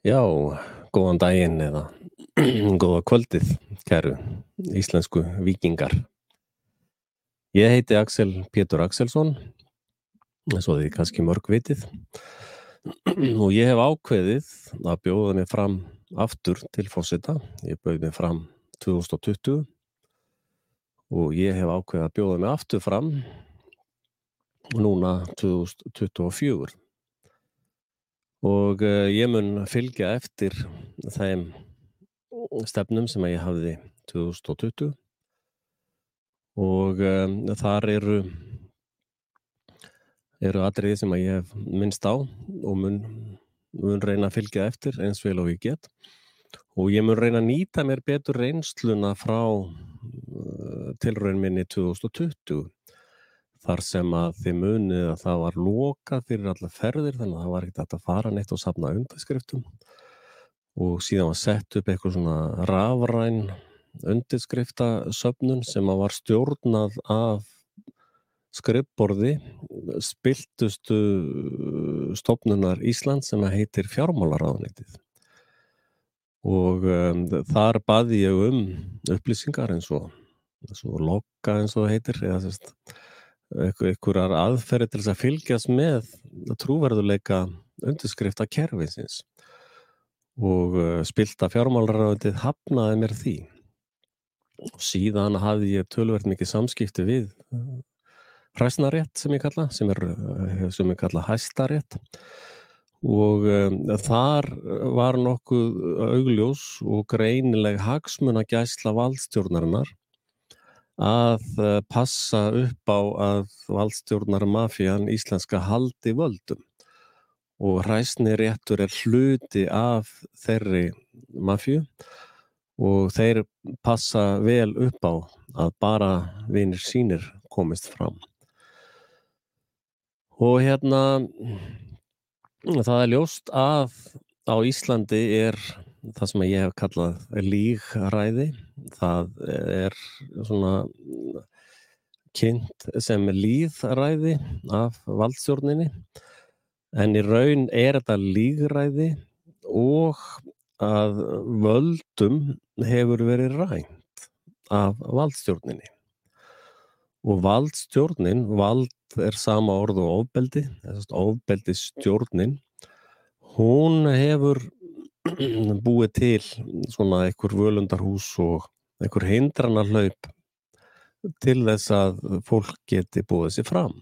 Já, góðan daginn eða góða kvöldið, kæru íslensku vikingar. Ég heiti Axel Pétur Axelsson, svo þið kannski mörg vitið, og ég hef ákveðið að bjóða mig fram aftur til fósita. Ég bauði mig fram 2020 og ég hef ákveðið að bjóða mig aftur fram núna 2024 og uh, ég mun fylgja eftir þeim stefnum sem ég hafði 2020 og um, þar eru eru atriði sem ég hef minnst á og mun, mun reyna að fylgja eftir eins vel og ég get. Og ég mun reyna að nýta mér betur reynsluna frá uh, tilraun minni 2020 þar sem að þið munið að það var lokað fyrir alla ferðir þannig að það var ekkert að fara neitt og safna undirskriftum. Og síðan var sett upp eitthvað svona rafræn undirskriftasöfnun sem að var stjórnað af skrifborði spiltustu stofnunar Ísland sem að heitir fjármálaráðanitið og um, þar baði ég um upplýsingar eins og, og logga eins og heitir eða sérst einhverjar aðferði til þess að fylgjast með trúverðuleika undirskrifta kerfinsins og uh, spilta fjármálaráðið hafnaði mér því. Og síðan hafði ég tölverð mikið samskipti við uh, hræsnarétt sem ég kalla sem er uh, sem ég kalla hæstarétt. Og um, þar var nokkuð augljós og greinileg hagsmun að gæsla valdstjórnarinnar að eh, passa upp á að valdstjórnar mafían íslenska haldi völdum og hræsni réttur er hluti af þeirri mafíu og þeir passa vel upp á að bara vinir sínir komist fram. Og hérna það er ljóst að á Íslandi er það sem ég hef kallað lígræði það er svona kynnt sem líðræði af valdstjórninni en í raun er þetta líðræði og að völdum hefur verið rænt af valdstjórninni. Og valdstjórnin vald er sama orð og ofbeldi ofbeldi stjórnin hún hefur búið til svona einhver völundarhús og einhver hindrana hlaup til þess að fólk geti búið sér fram.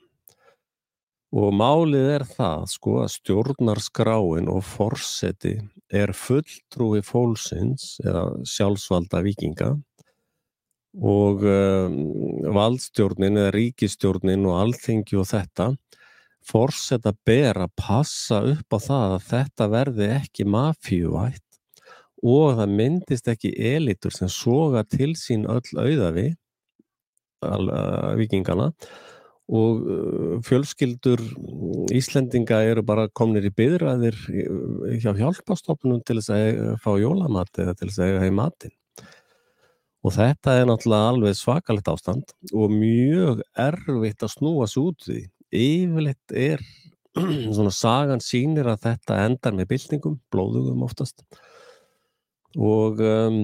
Og málið er það sko að stjórnarskráin og forseti er fulltrúi fólksins eða sjálfsvalda vikinga og um, valdstjórnin eða ríkistjórnin og alþengi og þetta forseta ber að passa upp á það að þetta verði ekki mafíuvætt og það myndist ekki elitur sem soga til sín öll auðavi vikingana og fjölskyldur Íslendinga eru bara komnir í byðræðir hjá hjálpastofnum til þess að fá jólamati eða til þess að heim matin og þetta er náttúrulega alveg svakalegt ástand og mjög erfitt að snúa svo út því yfirleitt er svona sagan sínir að þetta endar með byltingum, blóðugum oftast. Og um,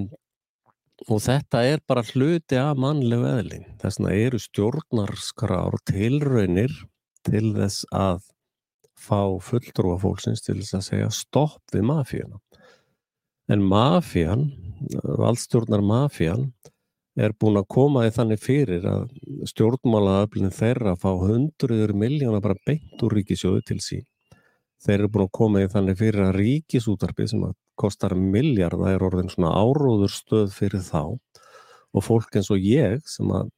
og þetta er bara hluti af mannlegu eðli. Þess vegna eru stjórnarskrár tilraunir til þess að fá fulltrúa fólksins til þess að segja stopp við mafíuna. En mafían valdstjórnar mafían er búin að koma í þannig fyrir að stjórnmálaöflin þeirra fá hundruður miljóna bara beint úr ríkisjóðu til sín. Þeir eru búin að koma í þannig fyrir að ríkisútarpi sem að kostar miljard, það er orðin svona áróður stöð fyrir þá og fólk eins og ég sem að,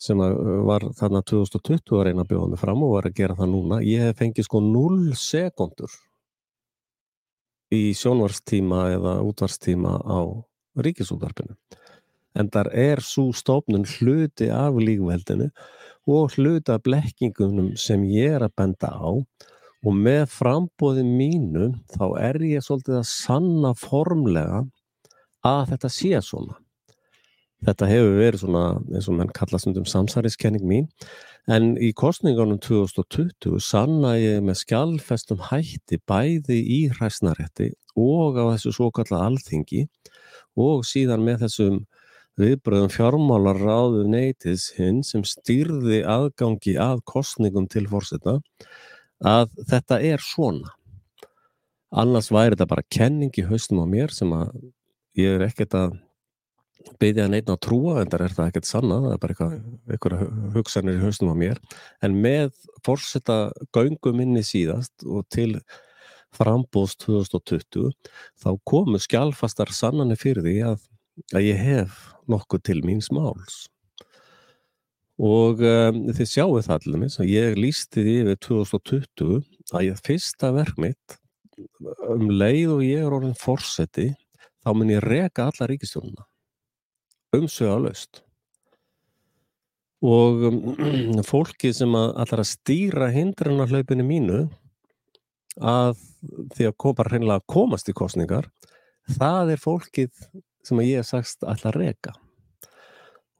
sem að var þarna 2020 að reyna að bjóða mig fram og var að gera það núna, ég hef fengið sko 0 sekundur í sjónvarstíma eða útvarstíma á ríkisútarpinu en þar er svo stofnun hluti af líkveldinu og hluti af blekkingunum sem ég er að benda á og með frambóðin mínu þá er ég svolítið að sanna formlega að þetta sé svona. Þetta hefur verið svona eins og menn kallast um samsæriskenning mín en í kostningunum 2020 sanna ég með skjálfestum hætti bæði í hræsnarétti og á þessu svo kalla alþingi og síðan með þessum viðbröðum fjármálar ráðu neytis hinn sem stýrði aðgangi að kostningum til fórseta að þetta er svona. Annars væri þetta bara kenning í haustum á mér sem að ég er ekkert að byggja neitt á trúa en það er það ekkert sanna, það er bara eitthvað hugsanir í haustum á mér en með fórseta göngum inni síðast og til frambóðs 2020 þá komu skjálfastar sannanir fyrir því að, að ég hef nokkuð til míns máls. Og um, þið sjáu það allir minn ég lísti því við 2020 að ég fyrsta verk mitt um leið og ég er orðin fórseti þá mun ég reka alla ríkistjónuna umsöga löst og um, fólki sem að allar að stýra hindruna hlaupinu mínu að því að koma reynilega að komast í kostningar það er fólkið sem að ég hef sagst allar reka.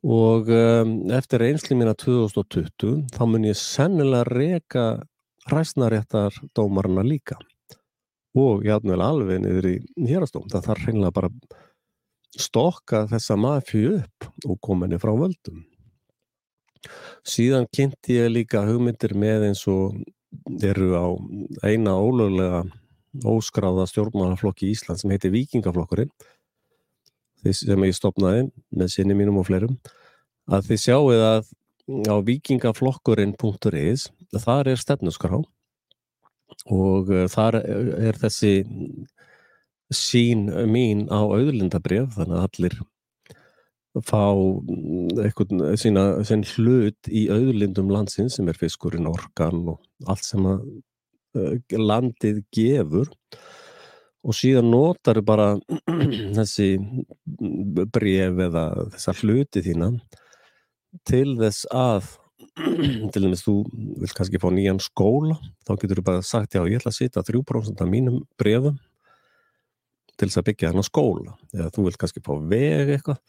Og um, eftir einsli mína 2020 þá mun ég sennilega reka ræsnaréttar dómarna líka. Og ég aðnvel alveg niður í hérastóm það þarf reynilega bara stokka þessa mafju upp og koma henni frá völdum. Síðan kynnti ég líka hugmyndir með eins og eru á eina ólöglega óskráða stjórnmálaflokki í Ísland sem heitir Vikingaflokkurinn sem ég stopnaði með sinni mínum og fleirum að þið sjáuð að á vikingaflokkurinn.is þar er stefnusgrá og eh, þar er þessi sín mín á auðlindabref þannig að allir fá eitthvað sína, sín hlut í auðlindum landsins sem er fiskurinn, orkan og allt sem að uh, landið gefur. og síðan notar bara þessi bref eða þessa hluti þína til þess að til dæmis þú vil kannski fá nýjan skóla þá getur þú bara sagt já ég ætla að sita 3% af mínum brefum til þess að byggja þennan skóla. Eða þú vilt kannski fá veg eitthvað.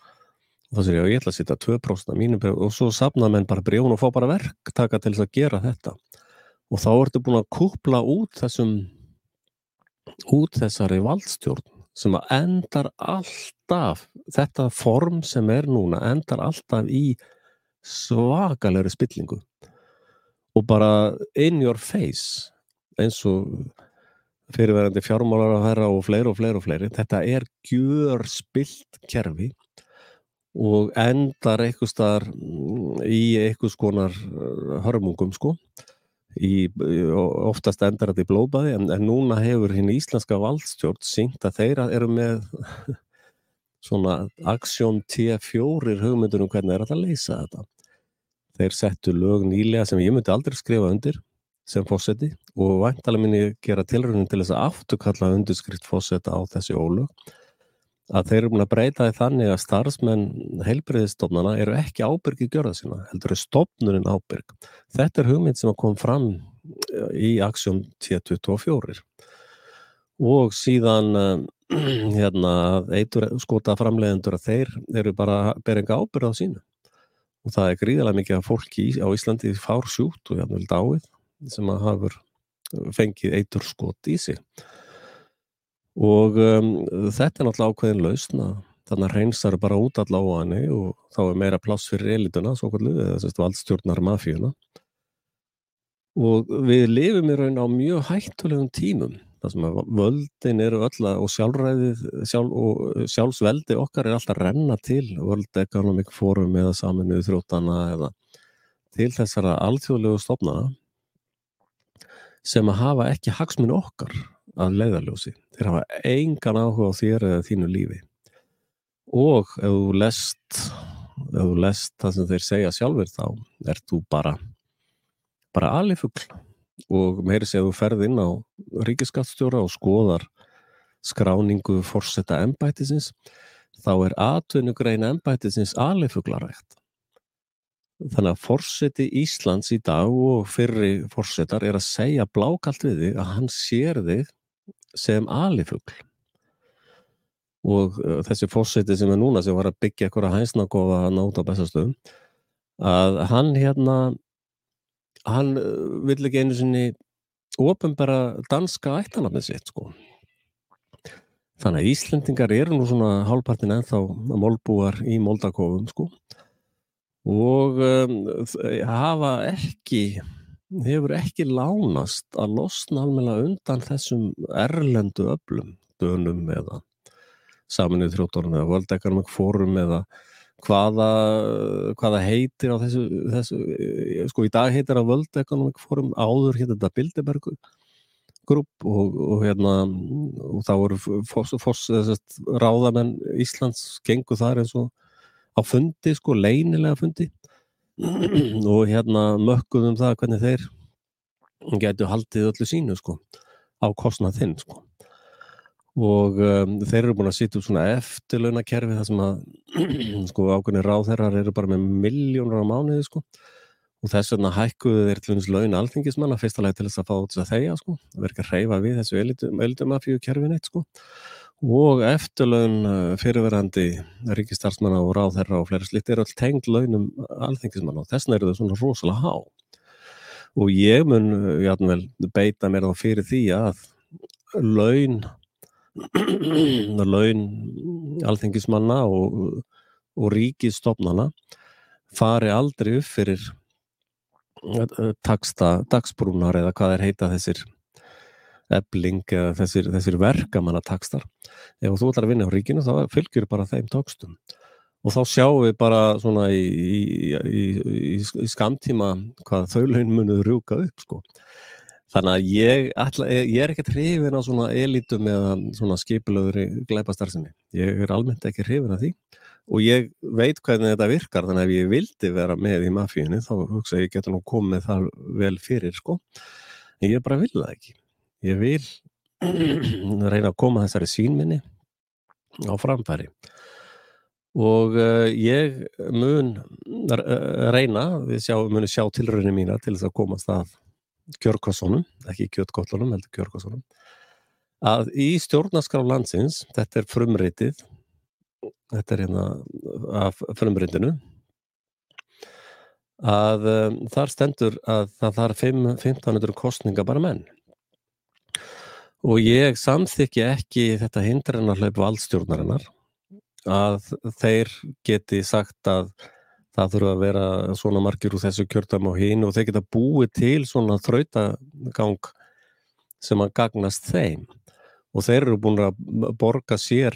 Og þá sér ég að ég ætla að setja 2% af mínu bref og svo sapna menn bara brefun og fá bara verktaka til þess að gera þetta. Og þá ertu búin að kúpla út þessum út þessari valdstjórn sem að endar alltaf þetta form sem er núna endar alltaf í svakalegri spillingu og bara in your face eins og fyrirverandi fjármálar að hæra og fleiri og fleiri og fleiri. Þetta er gjör spilt kerfi og endar eitthvað starf í eitthvað skonar uh, hörmungum sko. Í, oftast endar þetta í blóðbæði en, en núna hefur hinn íslenska valdstjórn syngt að þeirra eru með svona aksjón T4 hugmyndur um hvernig þeir ætla að leysa þetta. Þeir settu lög nýlega sem ég myndi aldrei skrifa undir sem fósetti og væntalega minni gera tilröndin til þess að afturkalla undirskrift fósetta á þessi ólög að þeir eru búin að breyta því þannig að starfsmenn heilbreyðistofnana eru ekki ábyrgi gjörða sína, heldur er stofnurinn ábyrg. Þetta er hugmynd sem kom fram eh, í aksjón T24 og síðan eh, hérna, eitur skota framleiðendur að þeir eru bara beringa ábyrð á sínu. Og það er gríðilega mikið af fólki á Íslandi fár sjút og vil dáið sem að hafur fengið eitur skot í sig og um, þetta er náttúrulega ákveðin lausna þannig að reynsar bara út allavega á hann og þá er meira pláss fyrir elituna eða að valdstjórnar mafíuna. Og við lifum í raun á mjög hættulegum tímum þar sem að völdin eru öll og sjálfræðið sjálf, og sjálfsveldi okkar er alltaf að renna til World Economic Forum eða saminuð þróttana eða til þessara alþjóðlegu stofnana sem að hafa ekki hagsmun okkar að leiðarljósi. Þeir hafa engan áhuga á þér eða þínu lífi. Og ef þú lest, ef þú lest það sem þeir segja sjálfur þá, ert þú bara, bara alifugl. Og meiri segðu ferð inn á ríkiskattstjóra og skoðar skráningu fórsetta ennbætisins, þá er atvinnugrein ennbætisins alifuglarægt. Þannig að fórseti Íslands í dag og fyrri fórsetar er að segja blákalt við þig að hann sér þig sem alifugl. og uh, þessi fósiti sem er núna sem var að byggja eitthvað hænsnagofa að náta á bestastöðum að hann hérna hann uh, vill ekki einu sinni ofinbara danska ættanafnið sitt sko þannig að Íslendingar eru nú svona hálfpartin ennþá málbúar í Moldakofum sko og um, hafa ekki hefur ekki lánast að losna alveg undan þessum erlendu öflum, dönum eða saminuð þróttorun eða Economic Forum eða hvaða, hvaða heitir á þessu, þessu, sko í dag heitir World Economic Forum, áður heitir þetta Bilderberg grúp og, og hérna og þá eru foss, foss, ráðamenn Íslands gengur þar eins og á fundi sko, leynilega fundi og hérna mökkuðum það hvernig þeir getur haldið öllu sínu sko á kostnað þinn sko. Og um, þeir eru búin að sýta upp svona eftirlaunakerfi þar sem að sko ákveðni ráðherrar eru bara með miljónur á mánuði sko. Og þess vegna hækkuðu þeir til þess laun alþingismanna fyrstulega til þess að fá þess að þeia sko verður ekki að reyfa við þessu eldumafíu kerfi neitt sko og eftirlaun uh, fyrirverandi ríkistarsmanna og ráðherra og fleiri slitt er all tengd launum alþingismanna og þess vegna eru þau svona rosalega há. Og ég mun uh, játnvel beita mér þá fyrir því að laun laun alþengismanna og, og ríkistofnana fari aldrei upp fyrir eh, taksta, dagsbrúnar eða hvað er heita þessir ebling eða þessir, þessir verkamanna takstar. Ef þú ætlar að vinna á ríkinu þá fylgjur bara þeim tókstum og þá sjáum við bara svona í, í, í, í skamtíma hvað þau laun munuð rúka upp sko. Þannig að ég, ætla, ég er ekkert hrifin á svona elitum eða svona skipilöðuri glæpastarðsemi. Ég er almennt ekki hrifin af því og ég veit hvernig þetta virkar þannig að ef ég vildi vera með í mafíunni þá hugsa ég geta nú komið þar vel fyrir sko. En ég bara vil það ekki. Ég vil reyna að koma þessari sínminni á framfæri og uh, ég mun reyna, við sjá, munum sjá tilröðinu mína til þess að komast að kjörkossunum, ekki kjötkollunum, heldur kjörkossunum, að í stjórnarskraf landsins, þetta er frumritið, þetta er hérna af frumritinu, að um, þar stendur að það þarf 1500 kostninga bara menn. Og ég samþykja ekki þetta hindranarlaup valdstjórnarinnar að þeir geti sagt að það þurfa að vera svona margir úr þessu kjörtam og hín og þeir geta búið til svona þrautagang sem að gagnast þeim. Og þeir eru búin að borga sér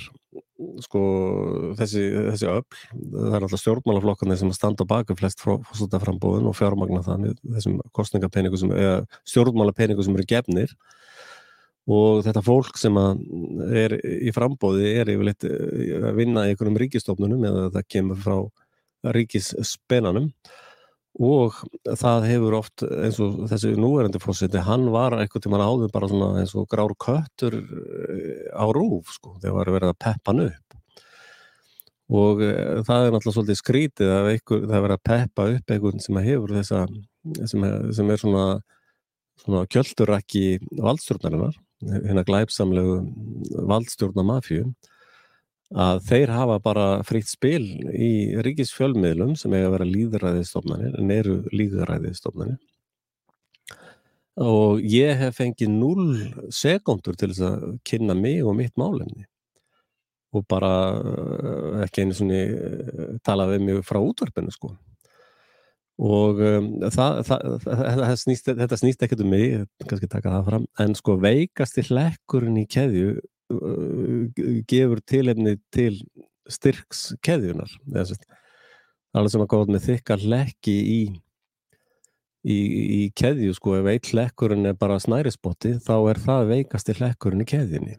sko þessi, þessi öll, það er alltaf stjórnmálaflokkarnir sem að standa baka flest fórstæðaframbóðun og fjármagna með þessum kostningapenningu sem, eða stjórnmálapenningu sem eru gefnir og þetta fólk sem er í frambóði er yfirleitt að vinna í einhverjum ríkistofnunum eða það kemur frá ríkisspenanum. Og það hefur oft eins og þessi núverandi fórseti, hann var eitthvað mann áður bara svona eins og grár köttur eh, á rúf sko, þegar var verið að peppa hann upp. Og e, það er náttúrulega svolítið skrítið að einhver, það er verið að peppa upp einhvern sem hefur þessa sem sem er svona, svona kjöldurakki valdstjórnarinnar hérna glæpsamlegu valdstjórna mafju að þeir hafa bara fritt spil í ríkisfjölmiðlum sem að vera líðræðistofnanir en eru líðræðistofnanir og ég hef fengið 0 sekundur til þess að kynna mig og mitt málefni. Og bara eh, ekki einu svoni eh, tala við mig frá útvarpinu sko og um, það, það, það, snýst, þetta snýst ekkert um mig kannski taka það fram. En sko veikast í hlekkurinn í keðju Uh, gefur tilefni til styrks keðjunar alveg sem að góða með þykka lekki í, í, í keðju sko ef eitt lekkurinn er bara snærisbotti þá er það veikast í lekkurinn í keðjunni.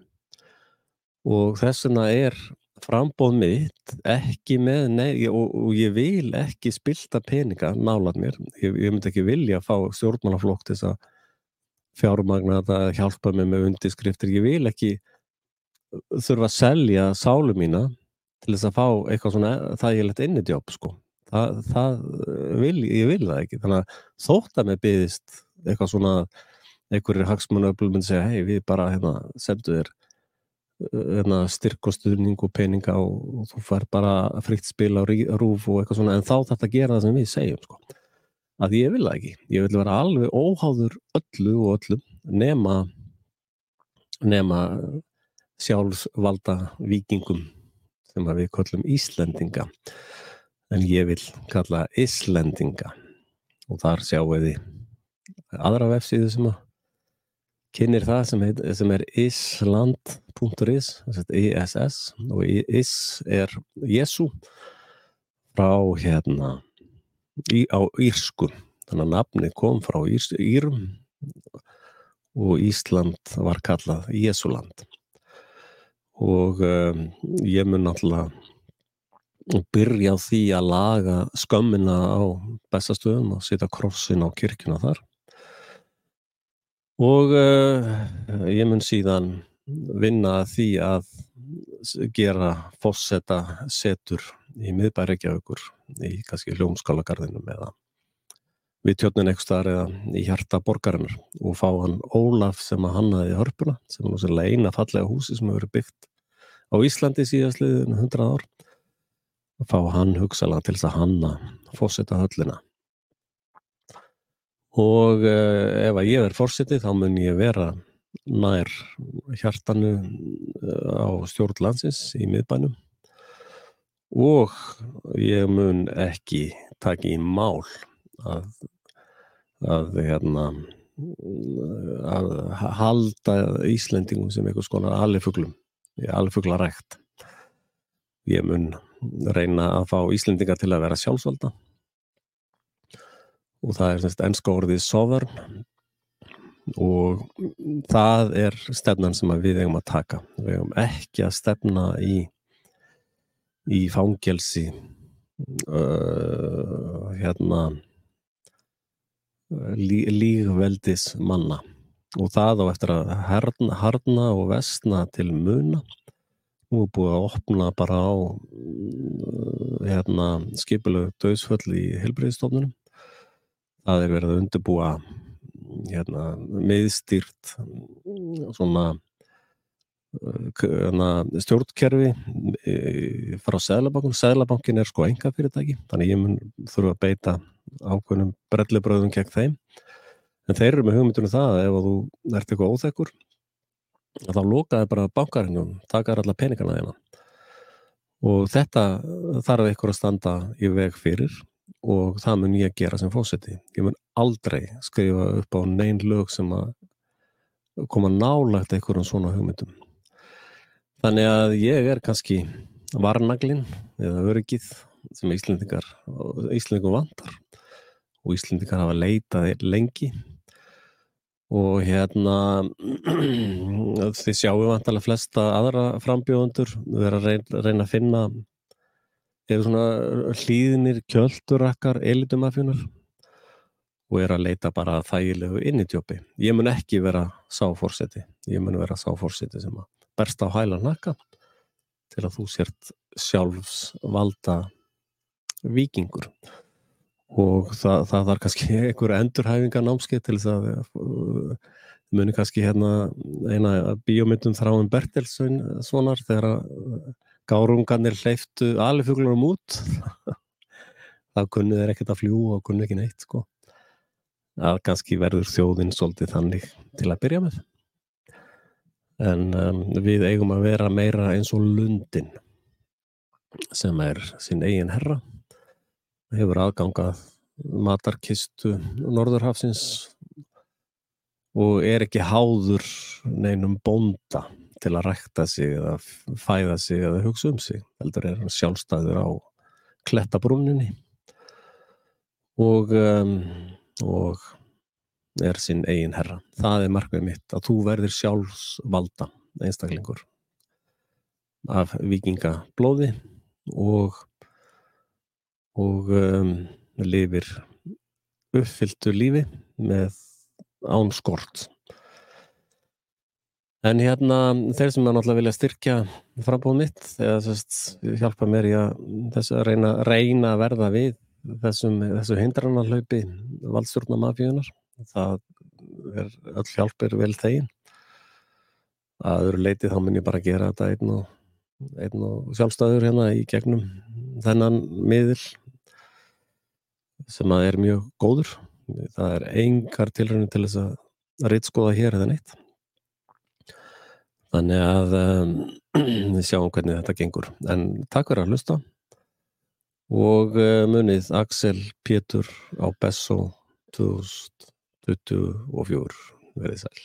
Og þess vegna er frambóð mitt ekki með nei, og, og ég vil ekki spilta peninga nálað mér, ég, ég myndi ekki vilja að fá stjórnmálaflokk til þess að fjármagna það hjálpa mig með undirskriftir, ég vil ekki þurfa að selja sálu mína til þess að fá eitthvað svona þægilegt innidjóp sko. Það, það vil, ég vil það ekki. Þannig að þótt að mig byggðist eitthvað svona einhverjir hagsmunöflum myndi segja hei við bara hérna, sendu þér hérna, styrk og peninga og, og þú fær bara fritt spil á rúf og eitthvað svona en þá þetta gera það sem við segjum sko. að ég vil það ekki, ég vil vera alveg óháður öllu og öllum nema nema sjálfsvalda vikingum sem við kallum Íslendinga. En ég vil kalla Íslendinga. Og þar sjáum við aðra vefsíðu sem að kynir það sem, heit, sem er island.is ISS og is er Jésu frá hérna í, á Írsku. Þannig að nafni kom frá Írs, Írum og Ísland var kallað Jésuland og um, ég mun náttúrulega byrja á því að laga skömmina á bestastöðum og setja krossin á kirkuna þar og uh, ég mun síðan vinna að því að gera fósetta setur í miðbæriðgjaukur í kannski hljómskálagarðinum eða við tjónin eitthvað eða í hjarta borgarinnar og fá hann Ólaf sem að hannaði hörpuna sem er náttúrulega eina fallega húsi sem hefur verið byggt á Íslandi síðastliðin 100 ár. Og fá hann hugsalega til þess að hanna fósetta höllina og uh, ef að ég er fórsetið þá mun ég vera nær hjartanu uh, á stjórnlandsins í miðbænum og ég mun ekki taka í mál að, að, hérna, að halda Íslendingum sem einhvers konar aliföglum, aliföglarækt. Ég mun reyna að fá Íslendinga til að vera sjálfsvalda og það er semst ennska orðið sovereign. Og það er stefnan sem við eigum að taka. Við eigum ekki að stefna í í fangelsi uh, hérna lí, lígveldis manna og það á eftir að herna, harna og vestna til muna. Nú er búið að opna bara á hérna skipulegu döðsföll í helbriðstofnunum það er verið að undirbúa hérna, meðstýrt svona hérna, stjórnkerfi frá Sæðlabankin Sæðlabankin er sko enga fyrirtæki þannig ég mun þurfa að beita ákveðnum brellibröðum gegn þeim. En þeir eru með hugmyndunum það að ef þú ert eitthvað óþekkur þá lokaði bara bankarinnum takar alla peningana þeina og þetta þarf eitthvað að standa í veg fyrir og það mun ég gera sem fósetti ég mun aldrei skrifa upp á neyn lög sem að koma nálagt einhverjum svona hugmyndum. Þannig að ég er kannski varnaglinn eða öryggið sem Íslendingar Íslendingar vandar og Íslendingar hafa leitað lengi. Og hérna þið sjáum vantalega flesta aðra frambjóðundur erum að reyna, reyna að finna eða svona hlýðinir kjöldurakkar elitumafjunar og er að leita bara þægilegu inn í tjópi. Ég mun ekki vera sáfórseti, ég mun vera sáfórseti sem að bersta á hæla nakka til að þú sért sjálfs valda vikingur og það, það þarf kannski einhverju endurhæfinga námskeið til þess að uh, muni kannski hérna eina bíómyndum þráin Bertelsson svonar þegar að gárungarnir hleyftu alifuglurum út. Þá kunni þeir ekkert að fljú og kunni ekki neitt sko. Að kannski verður þjóðinn svolítið þannig til að byrja með. En um, við eigum að vera meira eins og lundin sem er sín eigin herra. Hefur aðgangað matarkistu Norðurhafsins og er ekki háður neinum bonda til að rækta sig eða fæða sig eða hugsa um sig heldur er hann sjálfstæður á klettabrúninni og, um, og er sinn eigin herra. Það er markmið mitt að þú verðir sjálfsvalda einstaklingur af vikingablóði og og um, lifir uppfylltu lífi með án skort En hérna, þeir sem náttúrulega vilja styrkja frambóð mitt, eða sérst, hjálpa mér í að, að reyna, reyna að verða við þessum, þessu hindranarlaupi valdstjórna mafíunar, það er öll hjálpir vel þegin. Að öðru leiti þá mun ég bara gera þetta einn og, einn og sjálfstæður hérna í gegnum þennan miðil sem að er mjög góður. Það er engar tilröðinu til þess að reytskoða hér eða neitt þannig að um, við sjáum hvernig þetta gengur. En takk fyrir að hlusta. Og uh, munið Axel Pétur á Besso 2024 verið sæl